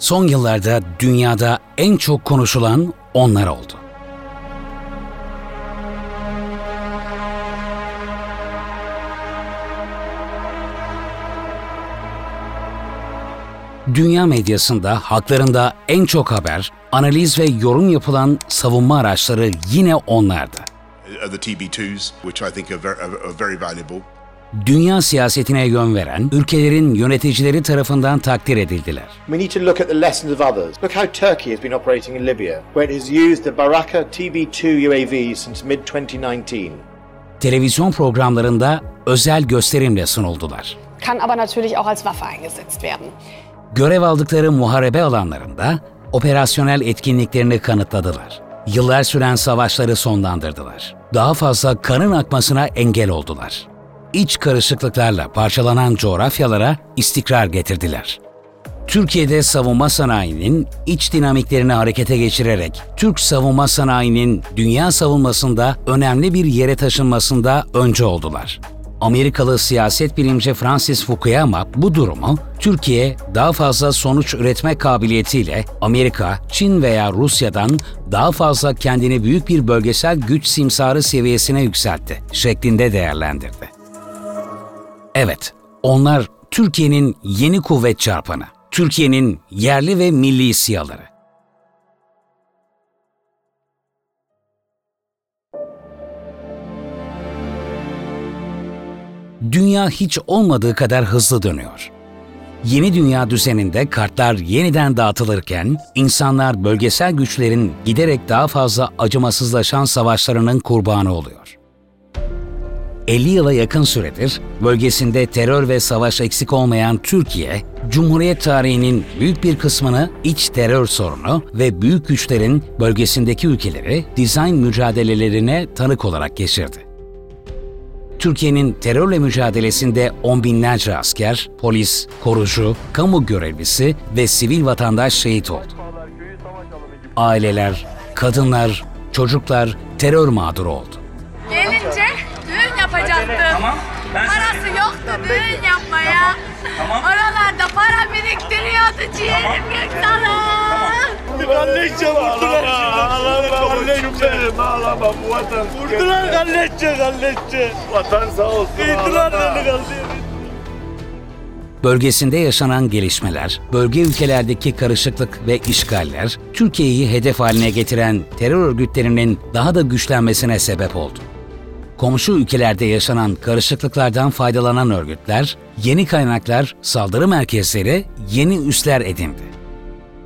son yıllarda dünyada en çok konuşulan onlar oldu. Dünya medyasında haklarında en çok haber, analiz ve yorum yapılan savunma araçları yine onlardı. The TB2s, which I think are very, are very valuable. Dünya siyasetine yön veren ülkelerin yöneticileri tarafından takdir edildiler. We need to look at the lessons of others. Look how Turkey has been operating in Libya, where it has used the Baraka TB2 UAVs since mid-2019. Televizyon programlarında özel gösterimle sunuldular. kann aber natürlich auch als Waffe eingesetzt werden. Görev aldıkları muharebe alanlarında operasyonel etkinliklerini kanıtladılar. Yıllar süren savaşları sonlandırdılar. Daha fazla kanın akmasına engel oldular. İç karışıklıklarla parçalanan coğrafyalara istikrar getirdiler. Türkiye'de savunma sanayinin iç dinamiklerini harekete geçirerek Türk savunma sanayinin dünya savunmasında önemli bir yere taşınmasında önce oldular. Amerikalı siyaset bilimci Francis Fukuyama bu durumu Türkiye daha fazla sonuç üretme kabiliyetiyle Amerika, Çin veya Rusya'dan daha fazla kendini büyük bir bölgesel güç simsarı seviyesine yükseltti şeklinde değerlendirdi. Evet, onlar Türkiye'nin yeni kuvvet çarpanı, Türkiye'nin yerli ve milli siyaları. Dünya hiç olmadığı kadar hızlı dönüyor. Yeni dünya düzeninde kartlar yeniden dağıtılırken insanlar bölgesel güçlerin giderek daha fazla acımasızlaşan savaşlarının kurbanı oluyor. 50 yıla yakın süredir bölgesinde terör ve savaş eksik olmayan Türkiye, Cumhuriyet tarihinin büyük bir kısmını iç terör sorunu ve büyük güçlerin bölgesindeki ülkeleri dizayn mücadelelerine tanık olarak geçirdi. Türkiye'nin terörle mücadelesinde on binlerce asker, polis, korucu, kamu görevlisi ve sivil vatandaş şehit oldu. Aileler, kadınlar, çocuklar terör mağduru oldu. Parası yoktu düğün yapmaya. Tamam. Oralarda para biriktiriyordu ciğerim Göksal'ım. Galletçe vurdular. Ağlama galletçe. Ağlama bu vatan. Vurdular galletçe galletçe. Vatan sağ olsun. İtirar beni galletçe. Bölgesinde yaşanan gelişmeler, bölge ülkelerdeki karışıklık ve işgaller, Türkiye'yi hedef haline getiren terör örgütlerinin daha da güçlenmesine sebep oldu. Komşu ülkelerde yaşanan karışıklıklardan faydalanan örgütler, yeni kaynaklar, saldırı merkezleri, yeni üsler edindi.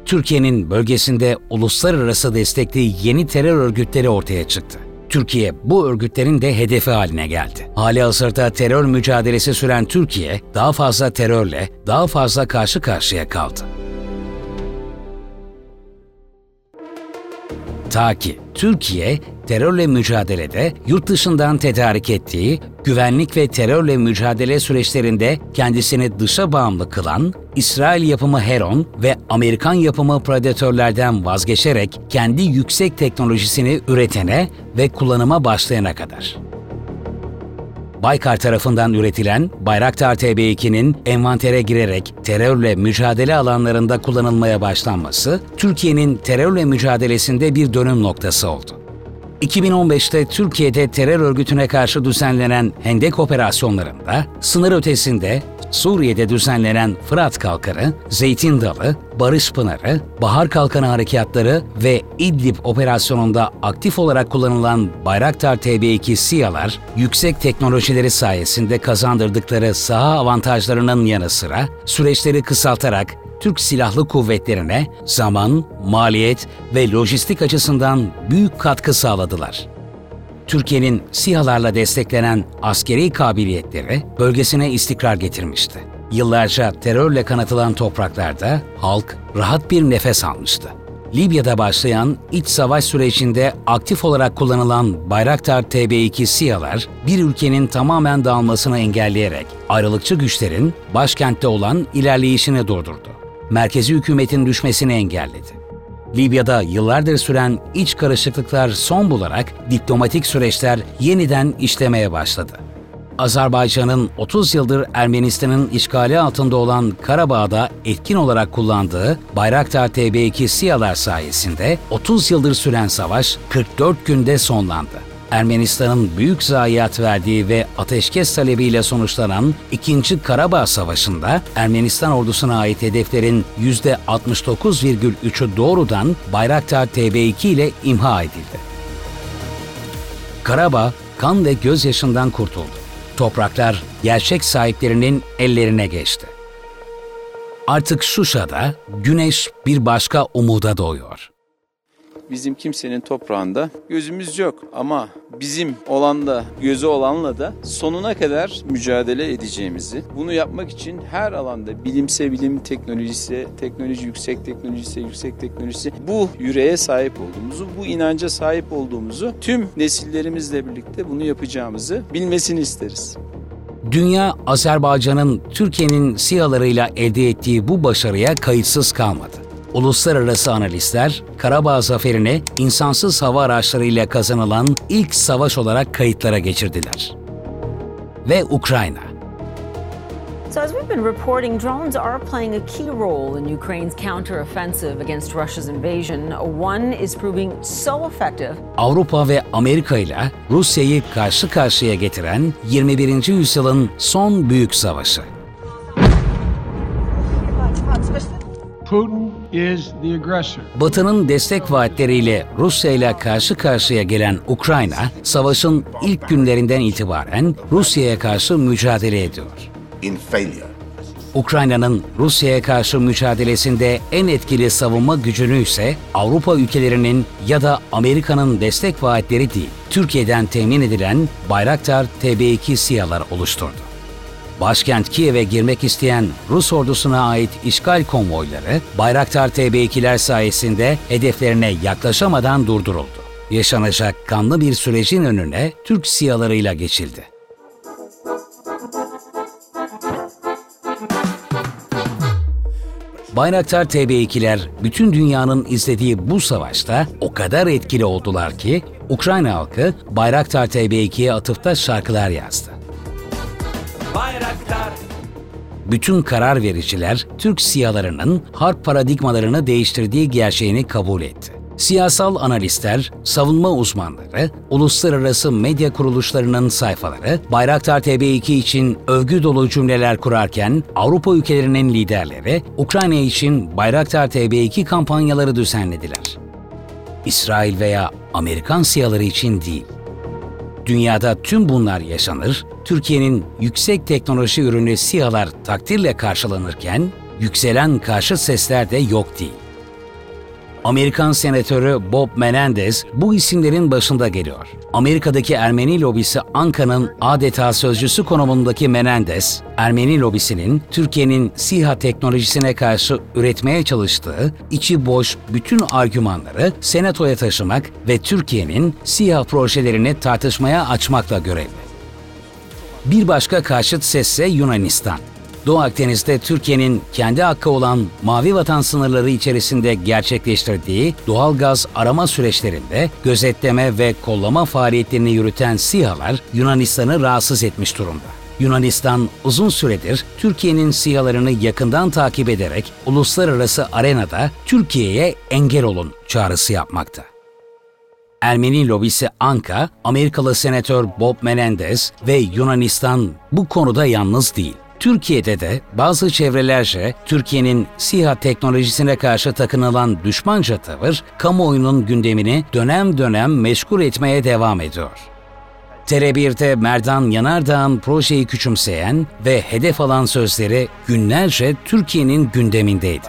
Türkiye'nin bölgesinde uluslararası destekli yeni terör örgütleri ortaya çıktı. Türkiye bu örgütlerin de hedefi haline geldi. Hali hazırda terör mücadelesi süren Türkiye daha fazla terörle, daha fazla karşı karşıya kaldı. Ta ki Türkiye terörle mücadelede yurt dışından tedarik ettiği güvenlik ve terörle mücadele süreçlerinde kendisini dışa bağımlı kılan İsrail yapımı Heron ve Amerikan yapımı Predator'lerden vazgeçerek kendi yüksek teknolojisini üretene ve kullanıma başlayana kadar. Baykar tarafından üretilen Bayraktar TB2'nin envantere girerek terörle mücadele alanlarında kullanılmaya başlanması, Türkiye'nin terörle mücadelesinde bir dönüm noktası oldu. 2015'te Türkiye'de terör örgütüne karşı düzenlenen Hendek operasyonlarında, sınır ötesinde Suriye'de düzenlenen Fırat Kalkanı, Zeytin Dalı, Barış Pınarı, Bahar Kalkanı harekatları ve İdlib operasyonunda aktif olarak kullanılan Bayraktar TB2 SİHA'lar, yüksek teknolojileri sayesinde kazandırdıkları saha avantajlarının yanı sıra süreçleri kısaltarak Türk Silahlı Kuvvetlerine zaman, maliyet ve lojistik açısından büyük katkı sağladılar. Türkiye'nin SİHA'larla desteklenen askeri kabiliyetleri bölgesine istikrar getirmişti. Yıllarca terörle kanatılan topraklarda halk rahat bir nefes almıştı. Libya'da başlayan iç savaş sürecinde aktif olarak kullanılan Bayraktar TB2 SİHA'lar bir ülkenin tamamen dağılmasını engelleyerek ayrılıkçı güçlerin başkentte olan ilerleyişini durdurdu. Merkezi hükümetin düşmesini engelledi. Libya'da yıllardır süren iç karışıklıklar son bularak diplomatik süreçler yeniden işlemeye başladı. Azerbaycan'ın 30 yıldır Ermenistan'ın işgali altında olan Karabağ'da etkin olarak kullandığı Bayraktar TB2 SİHA'lar sayesinde 30 yıldır süren savaş 44 günde sonlandı. Ermenistan'ın büyük zayiat verdiği ve ateşkes talebiyle sonuçlanan 2. Karabağ Savaşı'nda Ermenistan ordusuna ait hedeflerin %69,3'ü doğrudan Bayraktar TB2 ile imha edildi. Karabağ kan ve gözyaşından kurtuldu. Topraklar gerçek sahiplerinin ellerine geçti. Artık Şuşa'da güneş bir başka umuda doğuyor. Bizim kimsenin toprağında gözümüz yok ama bizim olan da gözü olanla da sonuna kadar mücadele edeceğimizi, bunu yapmak için her alanda bilimse bilim, teknolojisi, teknoloji yüksek teknolojisi, yüksek teknolojisi bu yüreğe sahip olduğumuzu, bu inanca sahip olduğumuzu tüm nesillerimizle birlikte bunu yapacağımızı bilmesini isteriz. Dünya, Azerbaycan'ın Türkiye'nin SİHA'larıyla elde ettiği bu başarıya kayıtsız kalmadı. Uluslararası analistler, Karabağ zaferini insansız hava araçlarıyla kazanılan ilk savaş olarak kayıtlara geçirdiler. Ve Ukrayna. So, as we've been reporting, drones are playing a key role in Ukraine's counteroffensive against Russia's invasion. One is proving so effective. Avrupa ve Amerika ile Rusya'yı karşı karşıya getiren 21. yüzyılın son büyük savaşı. Putin. Batı'nın destek vaatleriyle Rusya ile karşı karşıya gelen Ukrayna, savaşın ilk günlerinden itibaren Rusya'ya karşı mücadele ediyor. Ukrayna'nın Rusya'ya karşı mücadelesinde en etkili savunma gücünü ise Avrupa ülkelerinin ya da Amerika'nın destek vaatleri değil, Türkiye'den temin edilen Bayraktar TB2 SİHA'lar oluşturdu. Başkent Kiev'e girmek isteyen Rus ordusuna ait işgal konvoyları Bayraktar TB2'ler sayesinde hedeflerine yaklaşamadan durduruldu. Yaşanacak kanlı bir sürecin önüne Türk SİHA'larıyla geçildi. Bayraktar TB2'ler bütün dünyanın izlediği bu savaşta o kadar etkili oldular ki Ukrayna halkı Bayraktar TB2'ye atıfta şarkılar yazdı. Bütün karar vericiler Türk siyalarının harp paradigmalarını değiştirdiği gerçeğini kabul etti. Siyasal analistler, savunma uzmanları, uluslararası medya kuruluşlarının sayfaları Bayraktar TB2 için övgü dolu cümleler kurarken Avrupa ülkelerinin liderleri Ukrayna için Bayraktar TB2 kampanyaları düzenlediler. İsrail veya Amerikan siyaları için değil. Dünyada tüm bunlar yaşanır, Türkiye'nin yüksek teknoloji ürünü SİHA'lar takdirle karşılanırken, yükselen karşı sesler de yok değil. Amerikan senatörü Bob Menendez bu isimlerin başında geliyor. Amerika'daki Ermeni lobisi Anka'nın adeta sözcüsü konumundaki Menendez, Ermeni lobisinin Türkiye'nin SİHA teknolojisine karşı üretmeye çalıştığı içi boş bütün argümanları senatoya taşımak ve Türkiye'nin SİHA projelerini tartışmaya açmakla görevli. Bir başka karşıt sesse Yunanistan. Doğu Akdeniz'de Türkiye'nin kendi hakkı olan mavi vatan sınırları içerisinde gerçekleştirdiği doğal gaz arama süreçlerinde gözetleme ve kollama faaliyetlerini yürüten SİHA'lar Yunanistan'ı rahatsız etmiş durumda. Yunanistan uzun süredir Türkiye'nin SİHA'larını yakından takip ederek uluslararası arenada Türkiye'ye engel olun çağrısı yapmakta. Ermeni lobisi Anka, Amerikalı senatör Bob Menendez ve Yunanistan bu konuda yalnız değil. Türkiye'de de bazı çevrelerce Türkiye'nin SİHA teknolojisine karşı takınılan düşmanca tavır, kamuoyunun gündemini dönem dönem meşgul etmeye devam ediyor. TR1'de Merdan Yanardağ'ın projeyi küçümseyen ve hedef alan sözleri günlerce Türkiye'nin gündemindeydi.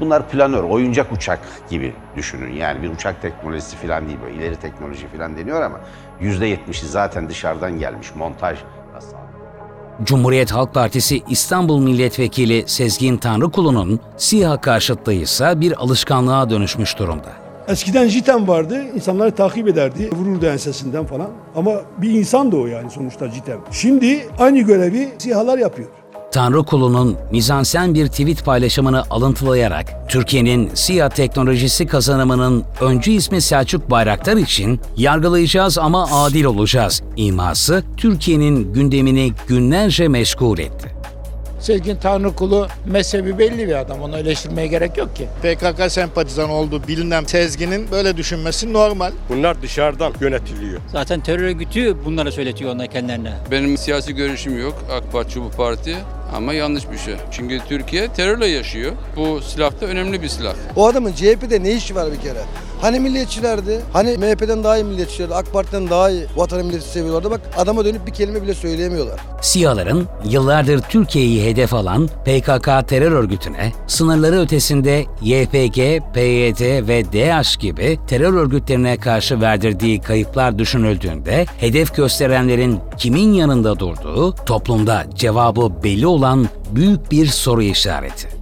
bunlar planör, oyuncak uçak gibi düşünün. Yani bir uçak teknolojisi falan değil böyle ileri teknoloji falan deniyor ama %70'i zaten dışarıdan gelmiş montaj. Cumhuriyet Halk Partisi İstanbul Milletvekili Sezgin Tanrıkulu'nun SİHA karşıtlığı ise bir alışkanlığa dönüşmüş durumda. Eskiden JITEM vardı, insanları takip ederdi, vururdu ensesinden falan. Ama bir insan da o yani sonuçta JITEM. Şimdi aynı görevi SİHA'lar yapıyor. Tanrı kulunun mizansen bir tweet paylaşımını alıntılayarak Türkiye'nin SİHA teknolojisi kazanımının öncü ismi Selçuk Bayraktar için yargılayacağız ama adil olacağız iması Türkiye'nin gündemini günlerce meşgul etti. Sezgin Tanrı kulu mezhebi belli bir adam. Onu eleştirmeye gerek yok ki. PKK sempatizan olduğu bilinen Sezgin'in böyle düşünmesi normal. Bunlar dışarıdan yönetiliyor. Zaten terör örgütü bunlara söyletiyor onlar kendilerine. Benim siyasi görüşüm yok AK Parti bu parti ama yanlış bir şey. Çünkü Türkiye terörle yaşıyor. Bu silah da önemli bir silah. O adamın CHP'de ne işi var bir kere? Hani milliyetçilerdi? Hani MHP'den daha iyi milliyetçilerdi? AK Parti'den daha iyi vatanı milleti seviyorlardı. Bak adama dönüp bir kelime bile söyleyemiyorlar. SİHA'ların yıllardır Türkiye'yi hedef alan PKK terör örgütüne sınırları ötesinde YPG, PYD ve DH gibi terör örgütlerine karşı verdirdiği kayıplar düşünüldüğünde hedef gösterenlerin kimin yanında durduğu toplumda cevabı belli olan büyük bir soru işareti.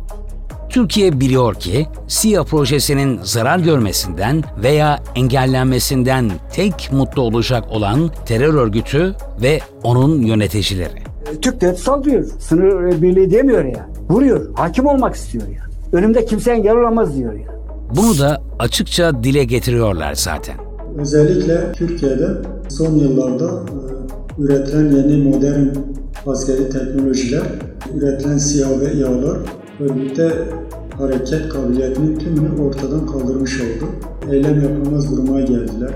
Türkiye biliyor ki SİHA projesinin zarar görmesinden veya engellenmesinden tek mutlu olacak olan terör örgütü ve onun yöneticileri. Türk devleti saldırıyor. Sınır birliği demiyor ya. Vuruyor. Hakim olmak istiyor ya. Önümde kimse engel olamaz diyor ya. Bunu da açıkça dile getiriyorlar zaten. Özellikle Türkiye'de son yıllarda e, üretilen yeni modern askeri teknolojiler, üretilen SİHA ve İHA'lar örgütte hareket kabiliyetinin tümünü ortadan kaldırmış oldu. Eylem yapılmaz duruma geldiler.